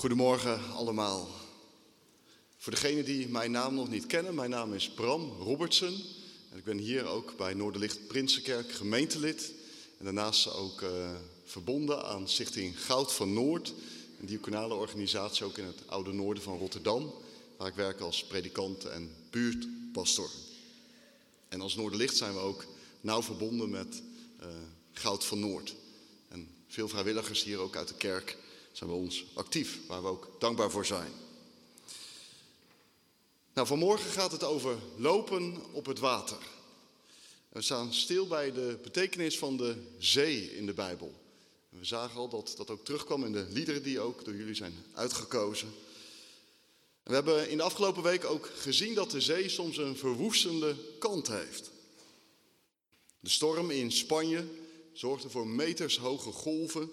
Goedemorgen allemaal. Voor degenen die mijn naam nog niet kennen, mijn naam is Bram Robertson. En ik ben hier ook bij Noorderlicht Prinsenkerk gemeentelid. En daarnaast ook uh, verbonden aan Stichting Goud van Noord. Een diaconale organisatie ook in het oude noorden van Rotterdam. Waar ik werk als predikant en buurtpastor. En als Noorderlicht zijn we ook nauw verbonden met uh, Goud van Noord. En veel vrijwilligers hier ook uit de kerk zijn bij ons actief, waar we ook dankbaar voor zijn. Nou, vanmorgen gaat het over lopen op het water. We staan stil bij de betekenis van de zee in de Bijbel. We zagen al dat dat ook terugkwam in de liederen die ook door jullie zijn uitgekozen. we hebben in de afgelopen week ook gezien dat de zee soms een verwoestende kant heeft. De storm in Spanje zorgde voor metershoge golven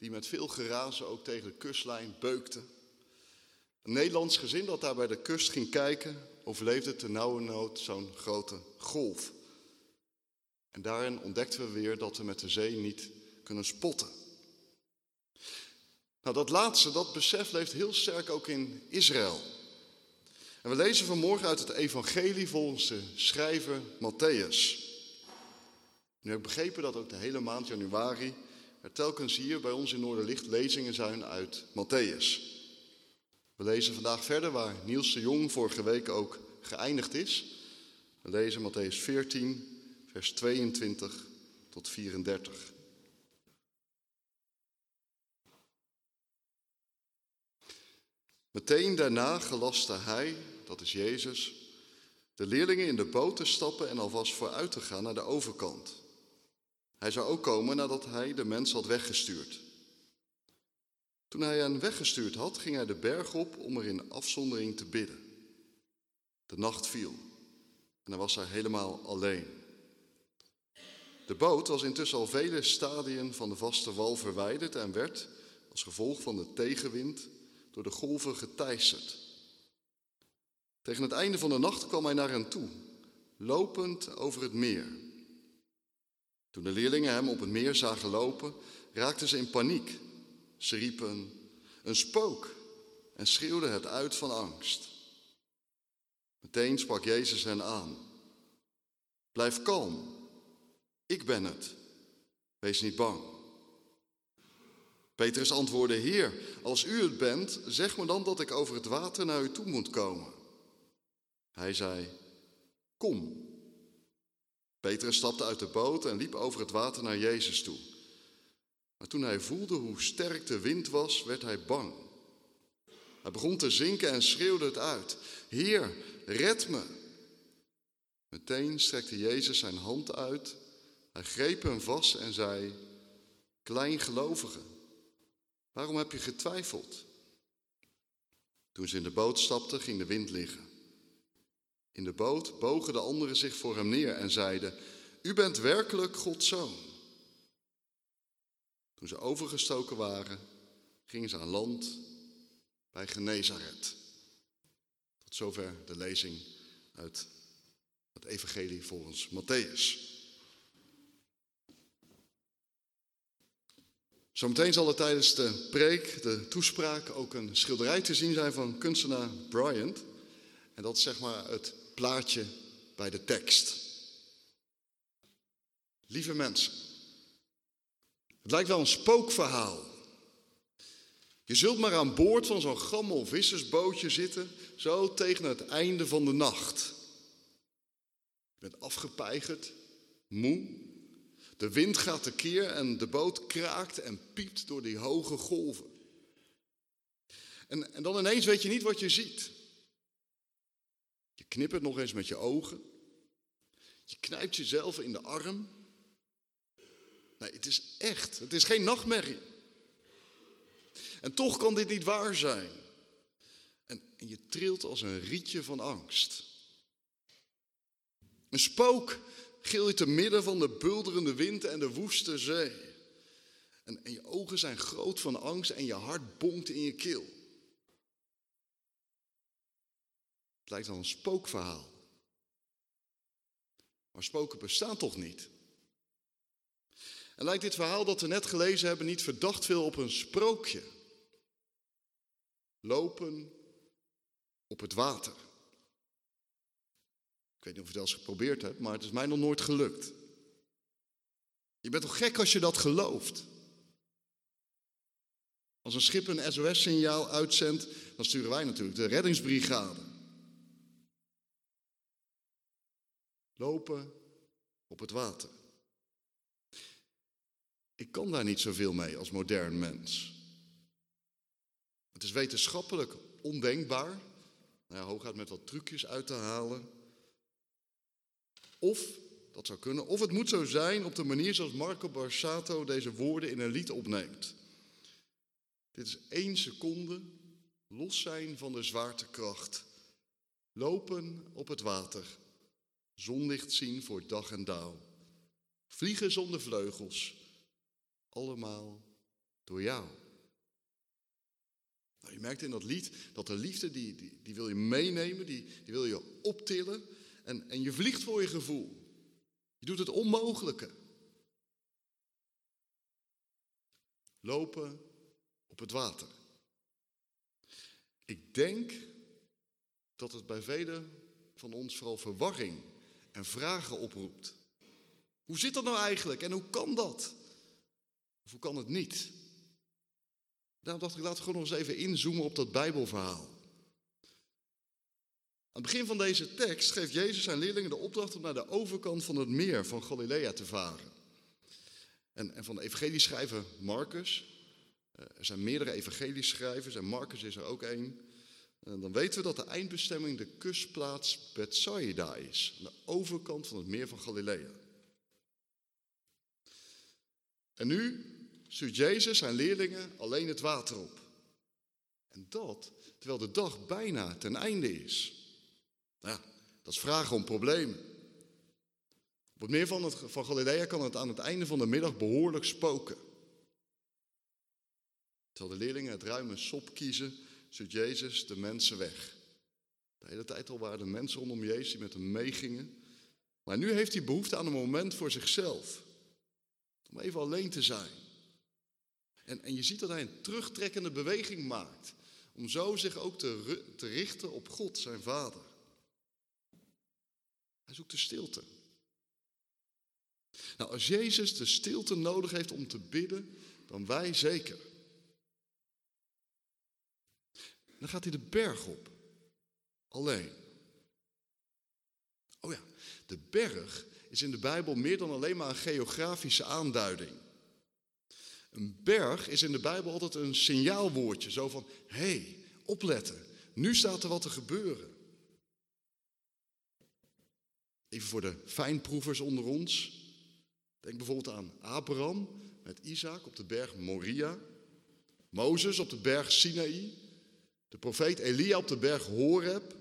die met veel gerazen ook tegen de kustlijn beukte. Een Nederlands gezin dat daar bij de kust ging kijken, overleefde te nauwe nood zo'n grote golf. En daarin ontdekten we weer dat we met de zee niet kunnen spotten. Nou, dat laatste, dat besef leeft heel sterk ook in Israël. En we lezen vanmorgen uit het evangelie volgens de schrijver Matthäus. Nu heb ik begrepen dat ook de hele maand januari er telkens hier bij ons in Noorderlicht lezingen zijn uit Matthäus. We lezen vandaag verder waar Niels de Jong vorige week ook geëindigd is. We lezen Matthäus 14, vers 22 tot 34. Meteen daarna gelastte hij, dat is Jezus, de leerlingen in de boot te stappen en alvast vooruit te gaan naar de overkant hij zou ook komen nadat hij de mens had weggestuurd. Toen hij hen weggestuurd had, ging hij de berg op om er in afzondering te bidden. De nacht viel en hij was hij helemaal alleen. De boot was intussen al vele stadien van de vaste wal verwijderd en werd, als gevolg van de tegenwind, door de golven geteisterd. Tegen het einde van de nacht kwam hij naar hen toe, lopend over het meer. Toen de leerlingen hem op het meer zagen lopen, raakten ze in paniek. Ze riepen een spook en schreeuwden het uit van angst. Meteen sprak Jezus hen aan. Blijf kalm, ik ben het. Wees niet bang. Petrus antwoordde, Heer, als u het bent, zeg me dan dat ik over het water naar u toe moet komen. Hij zei, kom. Petrus stapte uit de boot en liep over het water naar Jezus toe. Maar toen hij voelde hoe sterk de wind was, werd hij bang. Hij begon te zinken en schreeuwde het uit: Heer, red me! Meteen strekte Jezus zijn hand uit, hij greep hem vast en zei: Kleingelovige, waarom heb je getwijfeld? Toen ze in de boot stapten, ging de wind liggen. In de boot bogen de anderen zich voor hem neer en zeiden: U bent werkelijk Gods zoon. Toen ze overgestoken waren, gingen ze aan land bij Genezaret. Tot zover de lezing uit het Evangelie volgens Matthäus. Zometeen zal er tijdens de preek, de toespraak, ook een schilderij te zien zijn van kunstenaar Bryant. En dat is zeg maar het plaatje bij de tekst. Lieve mensen, het lijkt wel een spookverhaal. Je zult maar aan boord van zo'n gammel vissersbootje zitten, zo tegen het einde van de nacht. Je bent afgepeigerd, moe. De wind gaat tekeer en de boot kraakt en piept door die hoge golven. En, en dan ineens weet je niet wat je ziet. Knippert nog eens met je ogen. Je knijpt jezelf in de arm. Nee, het is echt. Het is geen nachtmerrie. En toch kan dit niet waar zijn. En, en je trilt als een rietje van angst. Een spook gilt te midden van de bulderende wind en de woeste zee. En, en je ogen zijn groot van angst en je hart bonkt in je keel. Het lijkt wel een spookverhaal. Maar spoken bestaan toch niet? En lijkt dit verhaal dat we net gelezen hebben niet verdacht veel op een sprookje? lopen op het water. Ik weet niet of je al eens geprobeerd hebt, maar het is mij nog nooit gelukt. Je bent toch gek als je dat gelooft? Als een schip een SOS-signaal uitzendt, dan sturen wij natuurlijk de reddingsbrigade. Lopen op het water. Ik kan daar niet zoveel mee als modern mens. Het is wetenschappelijk ondenkbaar, nou ja, hooguit met wat trucjes uit te halen. Of, dat zou kunnen, of het moet zo zijn op de manier zoals Marco Borsato deze woorden in een lied opneemt. Dit is één seconde los zijn van de zwaartekracht. Lopen op het water. Zonlicht zien voor dag en dauw. Vliegen zonder vleugels. Allemaal door jou. Nou, je merkt in dat lied dat de liefde, die, die, die wil je meenemen, die, die wil je optillen. En, en je vliegt voor je gevoel. Je doet het onmogelijke. Lopen op het water. Ik denk dat het bij velen van ons vooral verwarring en vragen oproept. Hoe zit dat nou eigenlijk en hoe kan dat? Of hoe kan het niet? Daarom dacht ik, laten we gewoon nog eens even inzoomen op dat Bijbelverhaal. Aan het begin van deze tekst geeft Jezus zijn leerlingen de opdracht om naar de overkant van het meer van Galilea te varen. En, en van de evangelieschrijver Marcus, eh, er zijn meerdere evangelieschrijvers en Marcus is er ook één. En dan weten we dat de eindbestemming de kustplaats Bethsaida is, aan de overkant van het meer van Galilea. En nu stuurt Jezus zijn leerlingen alleen het water op. En dat terwijl de dag bijna ten einde is. Nou ja, dat is vragen om problemen. Op het meer van, het, van Galilea kan het aan het einde van de middag behoorlijk spoken. Terwijl de leerlingen het ruime sop kiezen, stuurt Jezus de mensen weg. De hele tijd al waren de mensen rondom Jezus die met hem meegingen. Maar nu heeft hij behoefte aan een moment voor zichzelf. Om even alleen te zijn. En, en je ziet dat hij een terugtrekkende beweging maakt. Om zo zich ook te, te richten op God, zijn vader. Hij zoekt de stilte. Nou, als Jezus de stilte nodig heeft om te bidden, dan wij zeker. Dan gaat hij de berg op. Alleen. Oh ja, de berg is in de Bijbel meer dan alleen maar een geografische aanduiding. Een berg is in de Bijbel altijd een signaalwoordje, zo van, hé, hey, opletten, nu staat er wat te gebeuren. Even voor de fijnproevers onder ons. Denk bijvoorbeeld aan Abraham met Isaac op de berg Moria. Mozes op de berg Sinaï. De profeet Elia op de berg Horeb.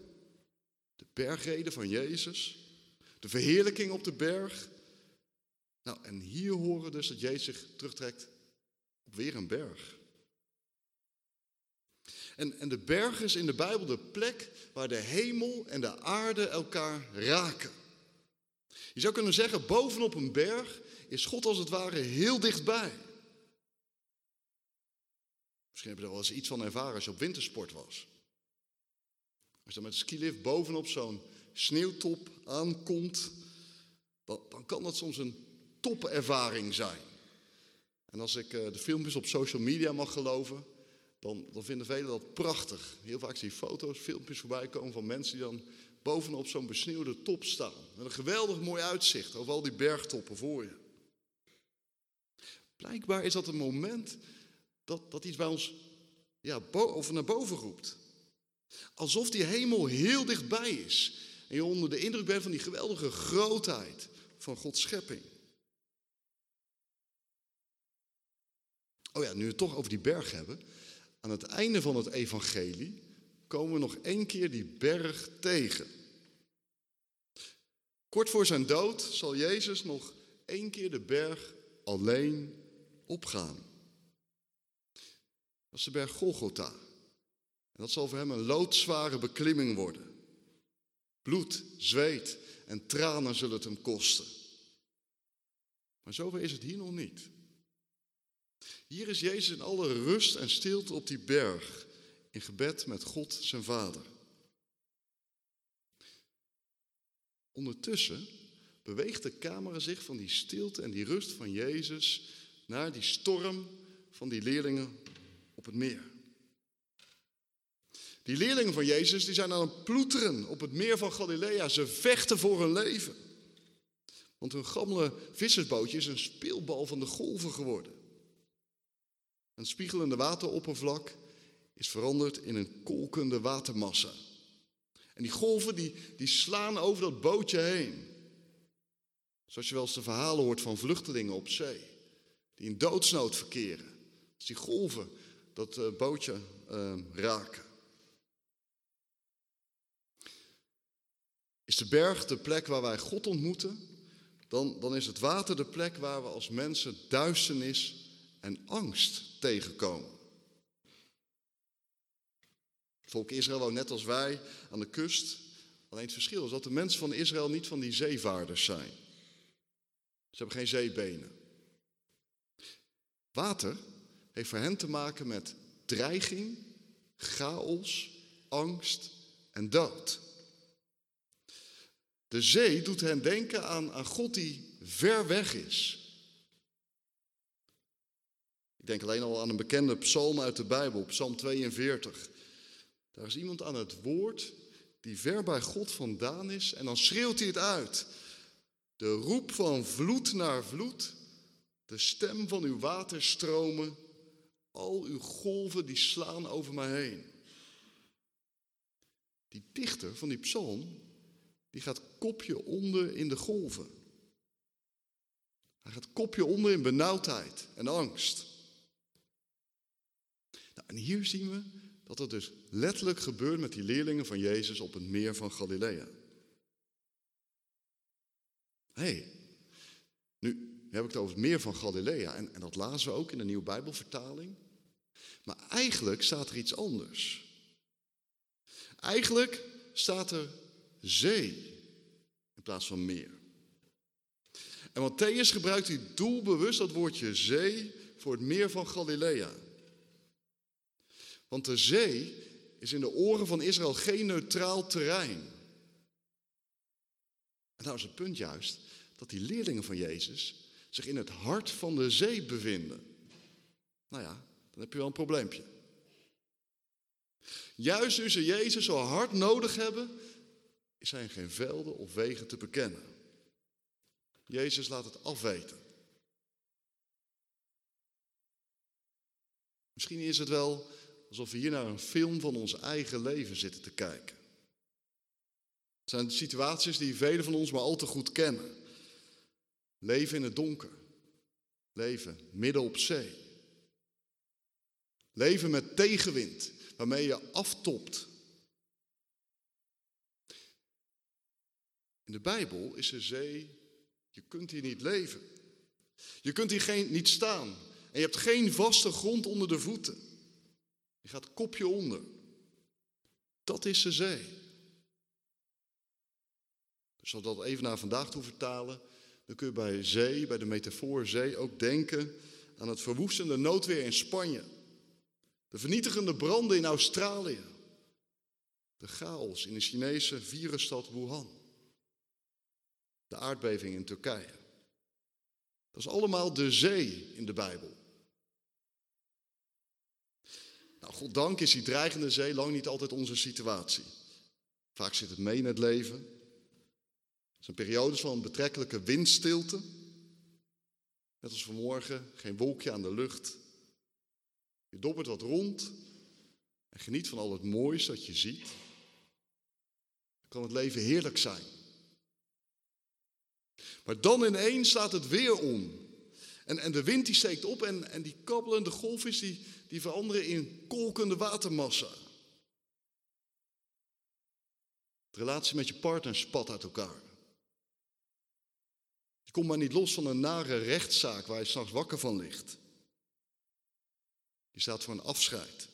De bergreden van Jezus. De verheerlijking op de berg. Nou, en hier horen dus dat Jezus zich terugtrekt op weer een berg. En, en de berg is in de Bijbel de plek waar de hemel en de aarde elkaar raken. Je zou kunnen zeggen, bovenop een berg is God als het ware heel dichtbij. Misschien heb je er wel eens iets van ervaren als je op wintersport was. Als je dan met een skilift bovenop zo'n sneeuwtop aankomt, dan, dan kan dat soms een topervaring zijn. En als ik eh, de filmpjes op social media mag geloven, dan, dan vinden velen dat prachtig. Heel vaak zie je foto's, filmpjes voorbij komen van mensen die dan bovenop zo'n besneeuwde top staan. Met een geweldig mooi uitzicht over al die bergtoppen voor je. Blijkbaar is dat een moment dat, dat iets bij ons ja, of naar boven roept. Alsof die hemel heel dichtbij is. En je onder de indruk bent van die geweldige grootheid van Gods schepping. Oh ja, nu we het toch over die berg hebben. Aan het einde van het evangelie komen we nog één keer die berg tegen. Kort voor zijn dood zal Jezus nog één keer de berg alleen opgaan. Dat is de berg Golgotha. En dat zal voor hem een loodzware beklimming worden. Bloed, zweet en tranen zullen het hem kosten. Maar zover is het hier nog niet. Hier is Jezus in alle rust en stilte op die berg, in gebed met God zijn Vader. Ondertussen beweegt de camera zich van die stilte en die rust van Jezus naar die storm van die leerlingen op het meer. Die leerlingen van Jezus die zijn aan het ploeteren op het meer van Galilea. Ze vechten voor hun leven. Want hun gammele vissersbootje is een speelbal van de golven geworden. Een spiegelende wateroppervlak is veranderd in een kolkende watermassa. En die golven die, die slaan over dat bootje heen. Zoals je wel eens de verhalen hoort van vluchtelingen op zee. Die in doodsnood verkeren. Als die golven dat uh, bootje uh, raken. Is de berg de plek waar wij God ontmoeten? Dan, dan is het water de plek waar we als mensen duisternis en angst tegenkomen. Volk Israël woont net als wij aan de kust. Alleen het verschil is dat de mensen van Israël niet van die zeevaarders zijn. Ze hebben geen zeebenen. Water heeft voor hen te maken met dreiging, chaos, angst en dood. De zee doet hen denken aan, aan God die ver weg is. Ik denk alleen al aan een bekende psalm uit de Bijbel, Psalm 42. Daar is iemand aan het woord die ver bij God vandaan is en dan schreeuwt hij het uit. De roep van vloed naar vloed, de stem van uw waterstromen, al uw golven die slaan over mij heen. Die dichter van die psalm, die gaat kopje onder in de golven. Hij gaat kopje onder in benauwdheid en angst. Nou, en hier zien we dat het dus letterlijk gebeurt met die leerlingen van Jezus op het meer van Galilea. Hé, hey, nu heb ik het over het meer van Galilea en, en dat lazen we ook in de nieuwe Bijbelvertaling. Maar eigenlijk staat er iets anders. Eigenlijk staat er zee in plaats van meer. En Matthäus gebruikt hij doelbewust dat woordje zee voor het meer van Galilea. Want de zee is in de oren van Israël geen neutraal terrein. En nou is het punt juist dat die leerlingen van Jezus zich in het hart van de zee bevinden. Nou ja, dan heb je wel een probleempje. Juist nu ze Jezus zo hard nodig hebben, zijn geen velden of wegen te bekennen. Jezus laat het afweten. Misschien is het wel alsof we hier naar een film van ons eigen leven zitten te kijken. Het zijn situaties die velen van ons maar al te goed kennen. Leven in het donker. Leven midden op zee. Leven met tegenwind, waarmee je aftopt. In de Bijbel is de zee, je kunt hier niet leven. Je kunt hier geen, niet staan. En je hebt geen vaste grond onder de voeten. Je gaat kopje onder. Dat is de zee. Dus als we dat even naar vandaag toe vertalen, dan kun je bij zee, bij de metafoor zee, ook denken aan het verwoestende noodweer in Spanje. De vernietigende branden in Australië. De chaos in de Chinese virusstad Wuhan. De aardbeving in Turkije. Dat is allemaal de zee in de Bijbel. Nou, goddank is die dreigende zee lang niet altijd onze situatie. Vaak zit het mee in het leven. Het zijn periodes van betrekkelijke windstilte. Net als vanmorgen, geen wolkje aan de lucht. Je dobbert wat rond en geniet van al het moois dat je ziet. Dan kan het leven heerlijk zijn. Maar dan ineens slaat het weer om. En, en de wind die steekt op en, en die kabbelende golfjes die, die veranderen in kolkende watermassa. De relatie met je partner spat uit elkaar. Je komt maar niet los van een nare rechtszaak waar je s'nachts wakker van ligt. Je staat voor een afscheid.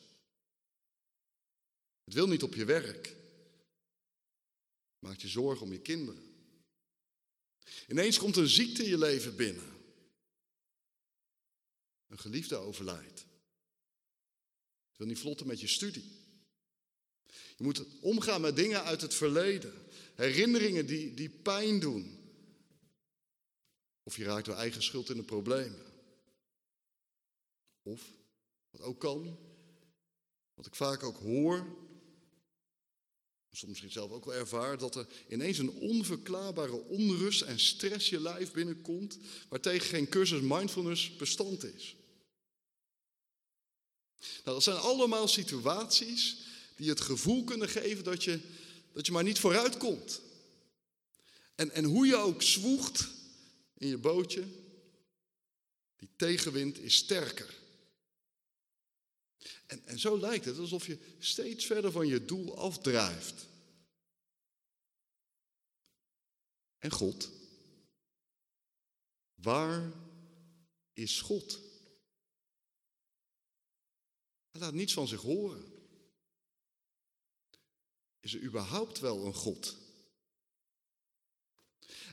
Het wil niet op je werk. Maak je zorgen om je kinderen. Ineens komt een ziekte in je leven binnen. Een geliefde overlijdt. Je wil niet vlotten met je studie. Je moet omgaan met dingen uit het verleden. Herinneringen die, die pijn doen. Of je raakt door eigen schuld in de problemen. Of, wat ook kan, wat ik vaak ook hoor, soms misschien zelf ook wel ervaar, dat er ineens een onverklaarbare onrust en stress je lijf binnenkomt, waartegen geen cursus mindfulness bestand is. Nou, dat zijn allemaal situaties die het gevoel kunnen geven dat je, dat je maar niet vooruit komt. En, en hoe je ook zwoegt in je bootje, die tegenwind is sterker. En, en zo lijkt het alsof je steeds verder van je doel afdrijft. En God? Waar is God? Hij laat niets van zich horen. Is er überhaupt wel een God?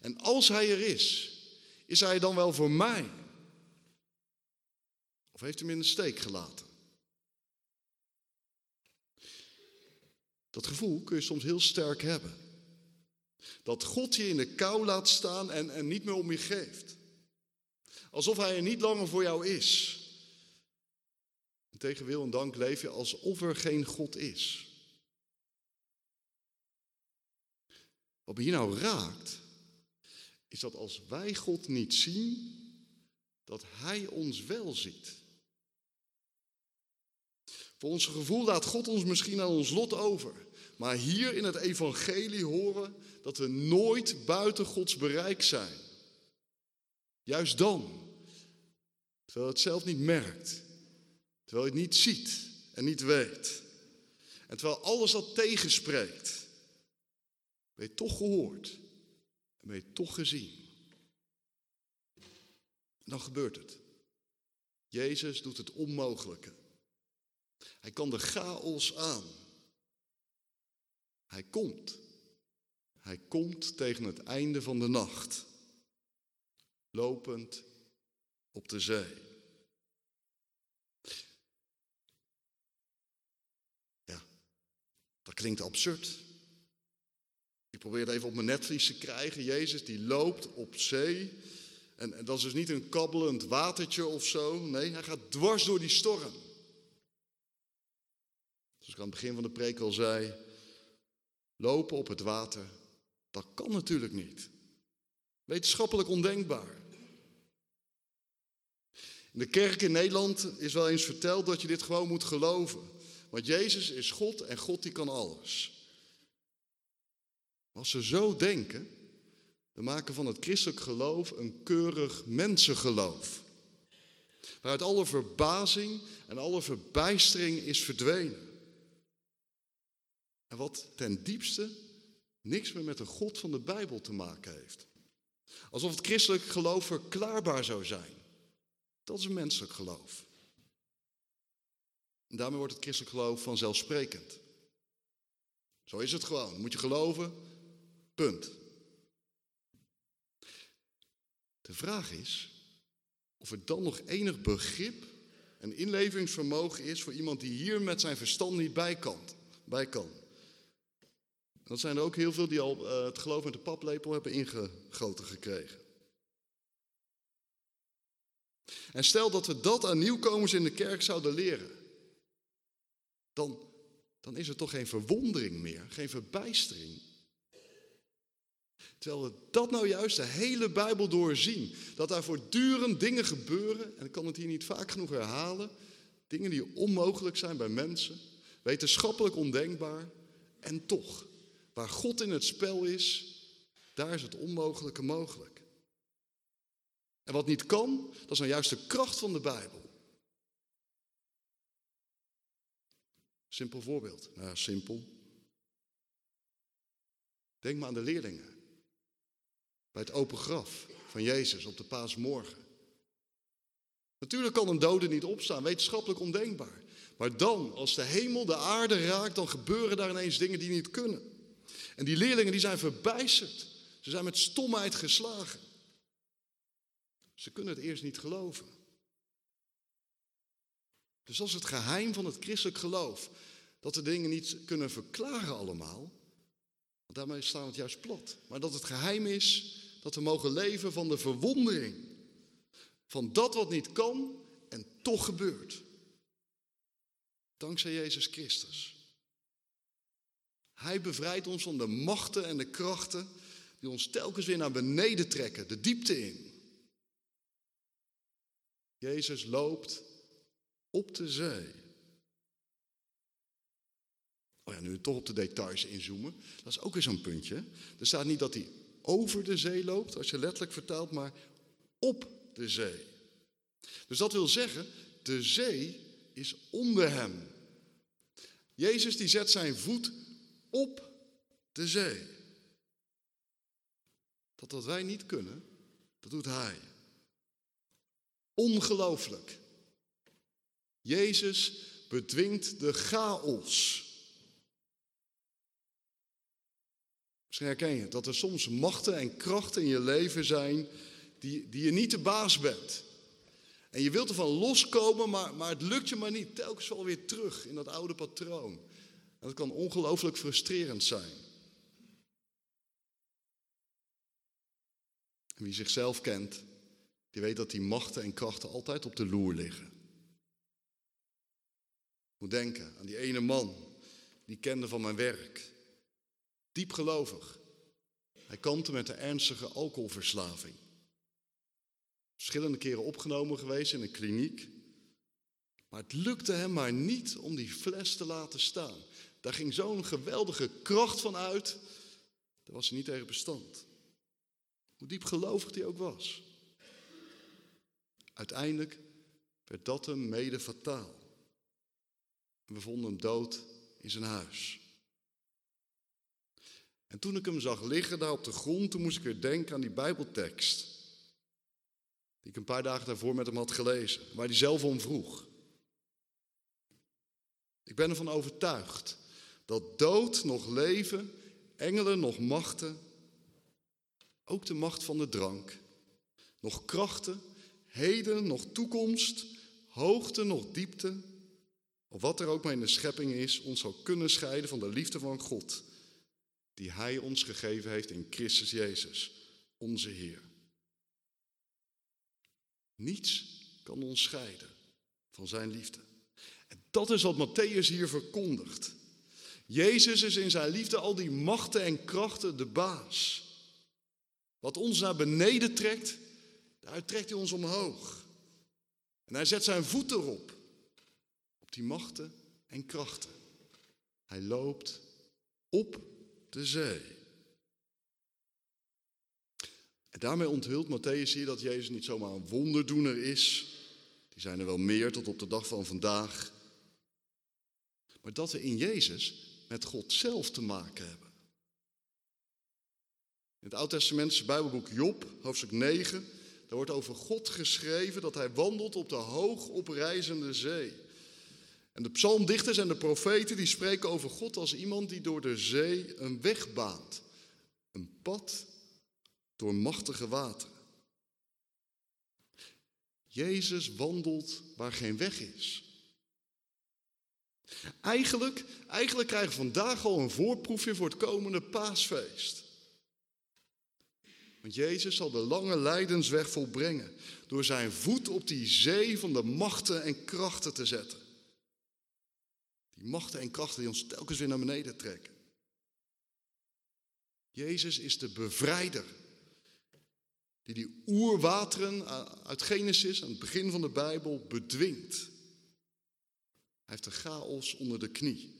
En als Hij er is, is Hij dan wel voor mij? Of heeft hij me in de steek gelaten? Dat gevoel kun je soms heel sterk hebben. Dat God je in de kou laat staan en, en niet meer om je geeft. Alsof Hij er niet langer voor jou is. En tegen wil en dank leef je alsof er geen God is. Wat me hier nou raakt, is dat als wij God niet zien, dat Hij ons wel ziet. Voor ons gevoel laat God ons misschien aan ons lot over. Maar hier in het evangelie horen dat we nooit buiten Gods bereik zijn. Juist dan, terwijl het zelf niet merkt, terwijl je het niet ziet en niet weet. En terwijl alles dat tegenspreekt, ben je toch gehoord en ben je toch gezien. En dan gebeurt het. Jezus doet het onmogelijke. Hij kan de chaos aan. Hij komt. Hij komt tegen het einde van de nacht. Lopend op de zee. Ja, dat klinkt absurd. Ik probeer het even op mijn netvlies te krijgen. Jezus die loopt op zee. En, en dat is dus niet een kabbelend watertje of zo. Nee, hij gaat dwars door die storm. Zoals ik aan het begin van de preek al zei, lopen op het water, dat kan natuurlijk niet. Wetenschappelijk ondenkbaar. In de kerk in Nederland is wel eens verteld dat je dit gewoon moet geloven. Want Jezus is God en God die kan alles. Als ze zo denken, dan maken van het christelijk geloof een keurig mensengeloof. Waaruit alle verbazing en alle verbijstering is verdwenen. En wat ten diepste niks meer met de God van de Bijbel te maken heeft. Alsof het christelijk geloof verklaarbaar zou zijn. Dat is een menselijk geloof. En daarmee wordt het christelijk geloof vanzelfsprekend. Zo is het gewoon. Moet je geloven, punt. De vraag is of er dan nog enig begrip en inlevingsvermogen is voor iemand die hier met zijn verstand niet bij kan. Bij kan. Dat zijn er ook heel veel die al uh, het geloof met de paplepel hebben ingegoten gekregen. En stel dat we dat aan nieuwkomers in de kerk zouden leren, dan, dan is er toch geen verwondering meer, geen verbijstering. Terwijl we dat nou juist de hele Bijbel doorzien. Dat daar voortdurend dingen gebeuren, en ik kan het hier niet vaak genoeg herhalen, dingen die onmogelijk zijn bij mensen, wetenschappelijk ondenkbaar, en toch. Waar God in het spel is, daar is het onmogelijke mogelijk. En wat niet kan, dat is nou juist de kracht van de Bijbel. Simpel voorbeeld. Nou, simpel. Denk maar aan de leerlingen. Bij het open graf van Jezus op de paasmorgen. Natuurlijk kan een dode niet opstaan, wetenschappelijk ondenkbaar. Maar dan, als de hemel de aarde raakt, dan gebeuren daar ineens dingen die niet kunnen. En die leerlingen die zijn verbijsterd. Ze zijn met stomheid geslagen. Ze kunnen het eerst niet geloven. Dus is het geheim van het christelijk geloof. dat we dingen niet kunnen verklaren allemaal. Want daarmee staan we het juist plat. Maar dat het geheim is dat we mogen leven van de verwondering. Van dat wat niet kan en toch gebeurt. Dankzij Jezus Christus. Hij bevrijdt ons van de machten en de krachten die ons telkens weer naar beneden trekken, de diepte in. Jezus loopt op de zee. Oh ja, nu toch op de details inzoomen, dat is ook weer zo'n puntje. Er staat niet dat hij over de zee loopt, als je letterlijk vertaalt, maar op de zee. Dus dat wil zeggen, de zee is onder hem. Jezus die zet zijn voet op de zee. Dat wat wij niet kunnen, dat doet hij. Ongelooflijk. Jezus bedwingt de chaos. Misschien herken je dat er soms machten en krachten in je leven zijn die, die je niet de baas bent. En je wilt ervan loskomen, maar, maar het lukt je maar niet. Telkens wel weer terug in dat oude patroon. Dat kan ongelooflijk frustrerend zijn. Wie zichzelf kent, die weet dat die machten en krachten altijd op de loer liggen. Moet denken aan die ene man, die kende van mijn werk. Diep gelovig. Hij kampte met een ernstige alcoholverslaving. Verschillende keren opgenomen geweest in een kliniek. Maar het lukte hem maar niet om die fles te laten staan. Daar ging zo'n geweldige kracht van uit. Daar was hij niet tegen bestand. Hoe diep gelovig hij ook was. Uiteindelijk werd dat hem mede fataal. We vonden hem dood in zijn huis. En toen ik hem zag liggen daar op de grond, toen moest ik weer denken aan die Bijbeltekst. Die ik een paar dagen daarvoor met hem had gelezen, waar hij zelf om vroeg. Ik ben ervan overtuigd dat dood nog leven, engelen nog machten, ook de macht van de drank, nog krachten, heden nog toekomst, hoogte nog diepte, of wat er ook maar in de schepping is, ons zal kunnen scheiden van de liefde van God die Hij ons gegeven heeft in Christus Jezus, onze Heer. Niets kan ons scheiden van Zijn liefde. En dat is wat Matthäus hier verkondigt. Jezus is in zijn liefde al die machten en krachten de baas. Wat ons naar beneden trekt, daar trekt hij ons omhoog. En hij zet zijn voet erop, op die machten en krachten. Hij loopt op de zee. En daarmee onthult Matthäus hier dat Jezus niet zomaar een wonderdoener is. Die zijn er wel meer tot op de dag van vandaag. Maar dat we in Jezus met God zelf te maken hebben. In het Oud-Testamentische Bijbelboek Job, hoofdstuk 9, daar wordt over God geschreven dat hij wandelt op de hoog oprijzende zee. En de psalmdichters en de profeten die spreken over God als iemand die door de zee een weg baant. Een pad door machtige wateren. Jezus wandelt waar geen weg is. Eigenlijk, eigenlijk krijgen we vandaag al een voorproefje voor het komende paasfeest. Want Jezus zal de lange lijdensweg volbrengen door zijn voet op die zee van de machten en krachten te zetten. Die machten en krachten die ons telkens weer naar beneden trekken. Jezus is de bevrijder. Die die oerwateren uit Genesis, aan het begin van de Bijbel, bedwingt. Heeft de chaos onder de knie.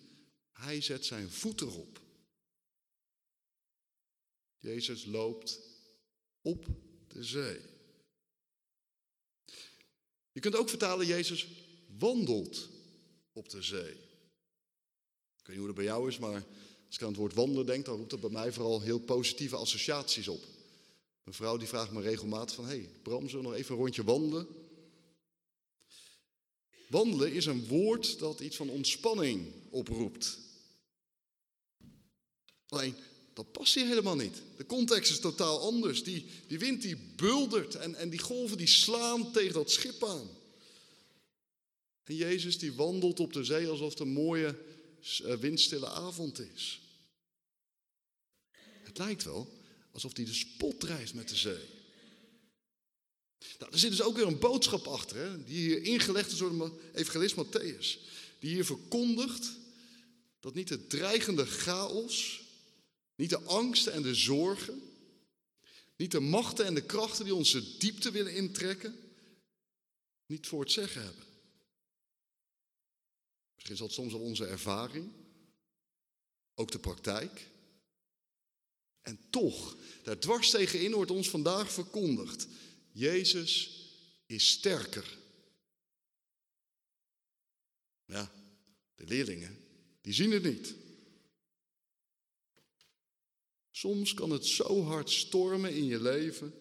Hij zet zijn voet erop. Jezus loopt op de zee. Je kunt ook vertalen, Jezus wandelt op de zee. Ik weet niet hoe dat bij jou is, maar als ik aan het woord wandelen denk, dan roept dat bij mij vooral heel positieve associaties op. Mijn vrouw die vraagt me regelmatig van, hey Bram, zullen we nog even een rondje wandelen? Wandelen is een woord dat iets van ontspanning oproept. Alleen, dat past hier helemaal niet. De context is totaal anders. Die, die wind die buldert en, en die golven die slaan tegen dat schip aan. En Jezus die wandelt op de zee alsof het een mooie eh, windstille avond is. Het lijkt wel alsof hij de spot reist met de zee. Nou, er zit dus ook weer een boodschap achter, die hier ingelegd is door de evangelist Matthäus. Die hier verkondigt dat niet de dreigende chaos, niet de angsten en de zorgen, niet de machten en de krachten die onze diepte willen intrekken, niet voor het zeggen hebben. Misschien is dat soms wel onze ervaring, ook de praktijk. En toch, daar dwars tegenin wordt ons vandaag verkondigd. Jezus is sterker. Ja, de leerlingen, die zien het niet. Soms kan het zo hard stormen in je leven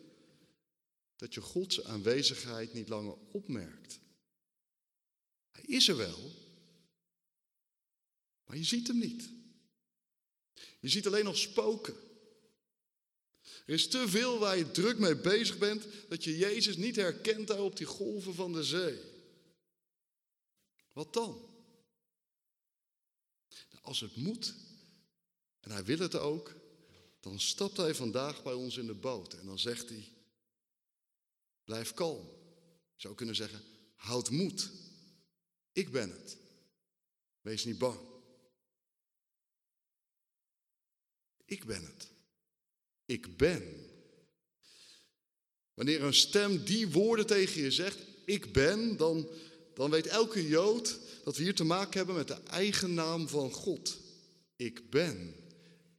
dat je Gods aanwezigheid niet langer opmerkt. Hij is er wel, maar je ziet hem niet. Je ziet alleen nog spoken. Er is te veel waar je druk mee bezig bent dat je Jezus niet herkent daar op die golven van de zee. Wat dan? Als het moet, en hij wil het ook, dan stapt hij vandaag bij ons in de boot en dan zegt hij, blijf kalm. Je zou kunnen zeggen, houd moed. Ik ben het. Wees niet bang. Ik ben het. Ik ben. Wanneer een stem die woorden tegen je zegt, ik ben, dan, dan weet elke Jood dat we hier te maken hebben met de eigen naam van God. Ik ben.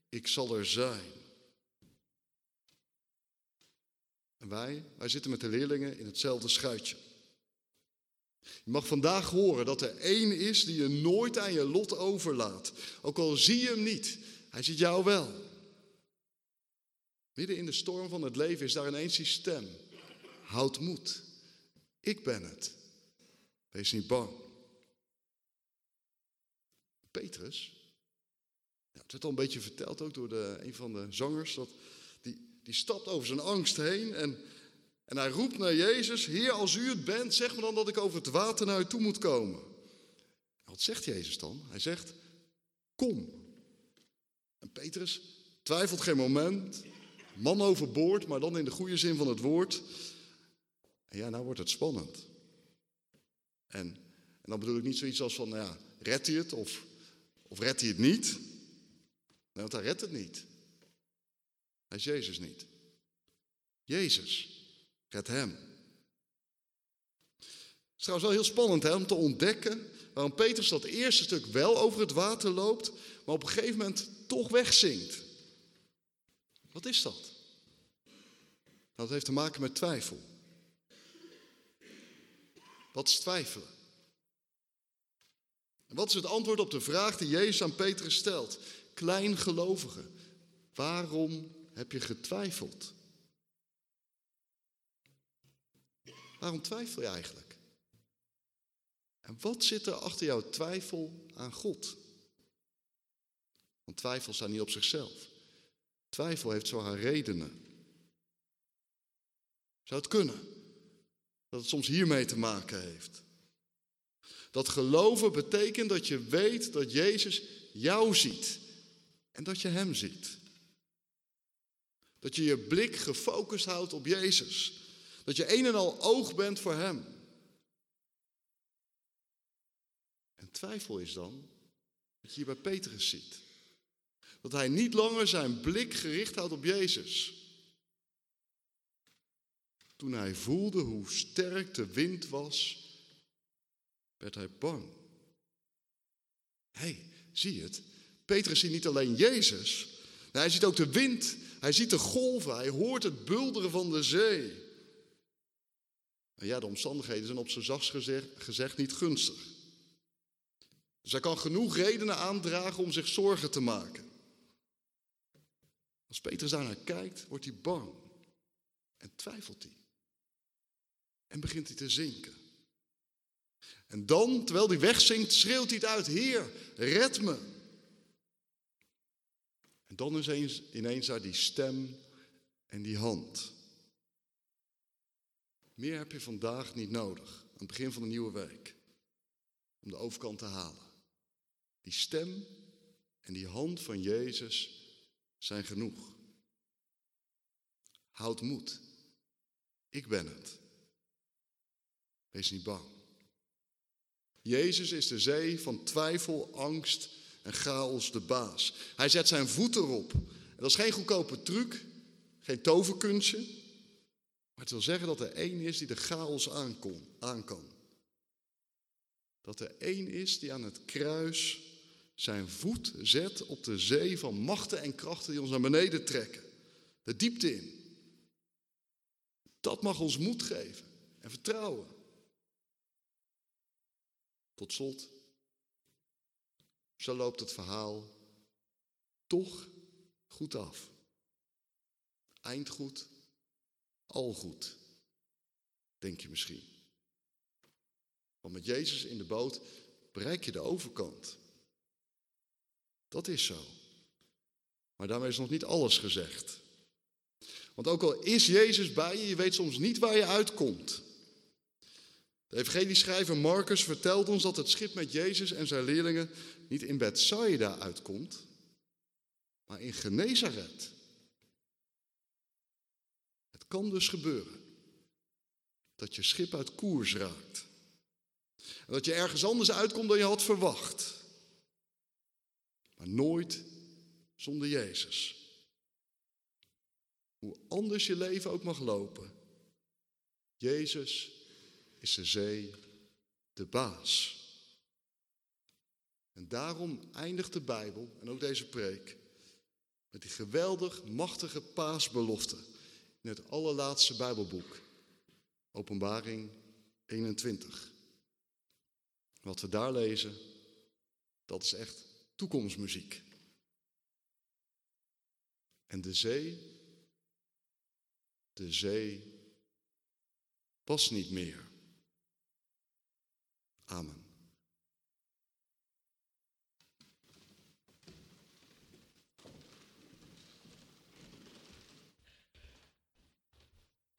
Ik zal er zijn. En wij, wij zitten met de leerlingen in hetzelfde schuitje. Je mag vandaag horen dat er één is die je nooit aan je lot overlaat. Ook al zie je hem niet, hij ziet jou wel. Midden in de storm van het leven is daar ineens die stem. Houd moed. Ik ben het. Wees niet bang. Petrus, ja, het werd al een beetje verteld ook door de, een van de zangers, dat die, die stapt over zijn angst heen en, en hij roept naar Jezus, Heer als u het bent, zeg me dan dat ik over het water naar u toe moet komen. Wat zegt Jezus dan? Hij zegt, kom. En Petrus twijfelt geen moment, man overboord, maar dan in de goede zin van het woord. En ja, nou wordt het spannend. En, en dan bedoel ik niet zoiets als van, nou ja, redt hij het of, of redt hij het niet? Nee, want hij redt het niet. Hij is Jezus niet. Jezus redt hem. Het is trouwens wel heel spannend hè, om te ontdekken waarom Petrus dat eerste stuk wel over het water loopt, maar op een gegeven moment toch wegzinkt. Wat is dat? Dat heeft te maken met twijfel. Wat is twijfelen? En wat is het antwoord op de vraag die Jezus aan Petrus stelt? Kleingelovige, waarom heb je getwijfeld? Waarom twijfel je eigenlijk? En wat zit er achter jouw twijfel aan God? Want twijfel staat niet op zichzelf. Twijfel heeft zo haar redenen. Zou het kunnen? Dat het soms hiermee te maken heeft. Dat geloven betekent dat je weet dat Jezus jou ziet en dat je Hem ziet. Dat je je blik gefocust houdt op Jezus. Dat je een en al oog bent voor Hem. En twijfel is dan dat je hier bij Petrus ziet. Dat hij niet langer zijn blik gericht houdt op Jezus. Toen hij voelde hoe sterk de wind was, werd hij bang. Hé, hey, zie je het? Petrus ziet niet alleen Jezus, hij ziet ook de wind, hij ziet de golven, hij hoort het bulderen van de zee. En ja, de omstandigheden zijn op zijn zachtst gezegd, gezegd niet gunstig. Dus hij kan genoeg redenen aandragen om zich zorgen te maken. Als Petrus daar naar kijkt, wordt hij bang en twijfelt hij. En begint hij te zinken. En dan, terwijl hij wegzinkt, schreeuwt hij het uit: Heer, red me. En dan is ineens, ineens daar die stem en die hand. Meer heb je vandaag niet nodig, aan het begin van de nieuwe week, om de overkant te halen. Die stem en die hand van Jezus zijn genoeg. Houd moed. Ik ben het. Wees niet bang. Jezus is de zee van twijfel, angst en chaos de baas. Hij zet zijn voet erop. En dat is geen goedkope truc, geen toverkunstje. Maar het wil zeggen dat er één is die de chaos aankon, aan kan. Dat er één is die aan het kruis zijn voet zet op de zee van machten en krachten die ons naar beneden trekken. De diepte in. Dat mag ons moed geven en vertrouwen. Tot slot, zo loopt het verhaal toch goed af. Eind goed, al goed, denk je misschien. Want met Jezus in de boot bereik je de overkant. Dat is zo. Maar daarmee is nog niet alles gezegd. Want ook al is Jezus bij je, je weet soms niet waar je uitkomt. De evangelieschrijver Marcus vertelt ons dat het schip met Jezus en zijn leerlingen niet in Bethsaida uitkomt, maar in Genezaret. Het kan dus gebeuren dat je schip uit koers raakt. En dat je ergens anders uitkomt dan je had verwacht. Maar nooit zonder Jezus. Hoe anders je leven ook mag lopen. Jezus is de zee de baas. En daarom eindigt de Bijbel en ook deze preek met die geweldig machtige paasbelofte in het allerlaatste Bijbelboek, Openbaring 21. Wat we daar lezen, dat is echt toekomstmuziek. En de zee, de zee past niet meer. Amen.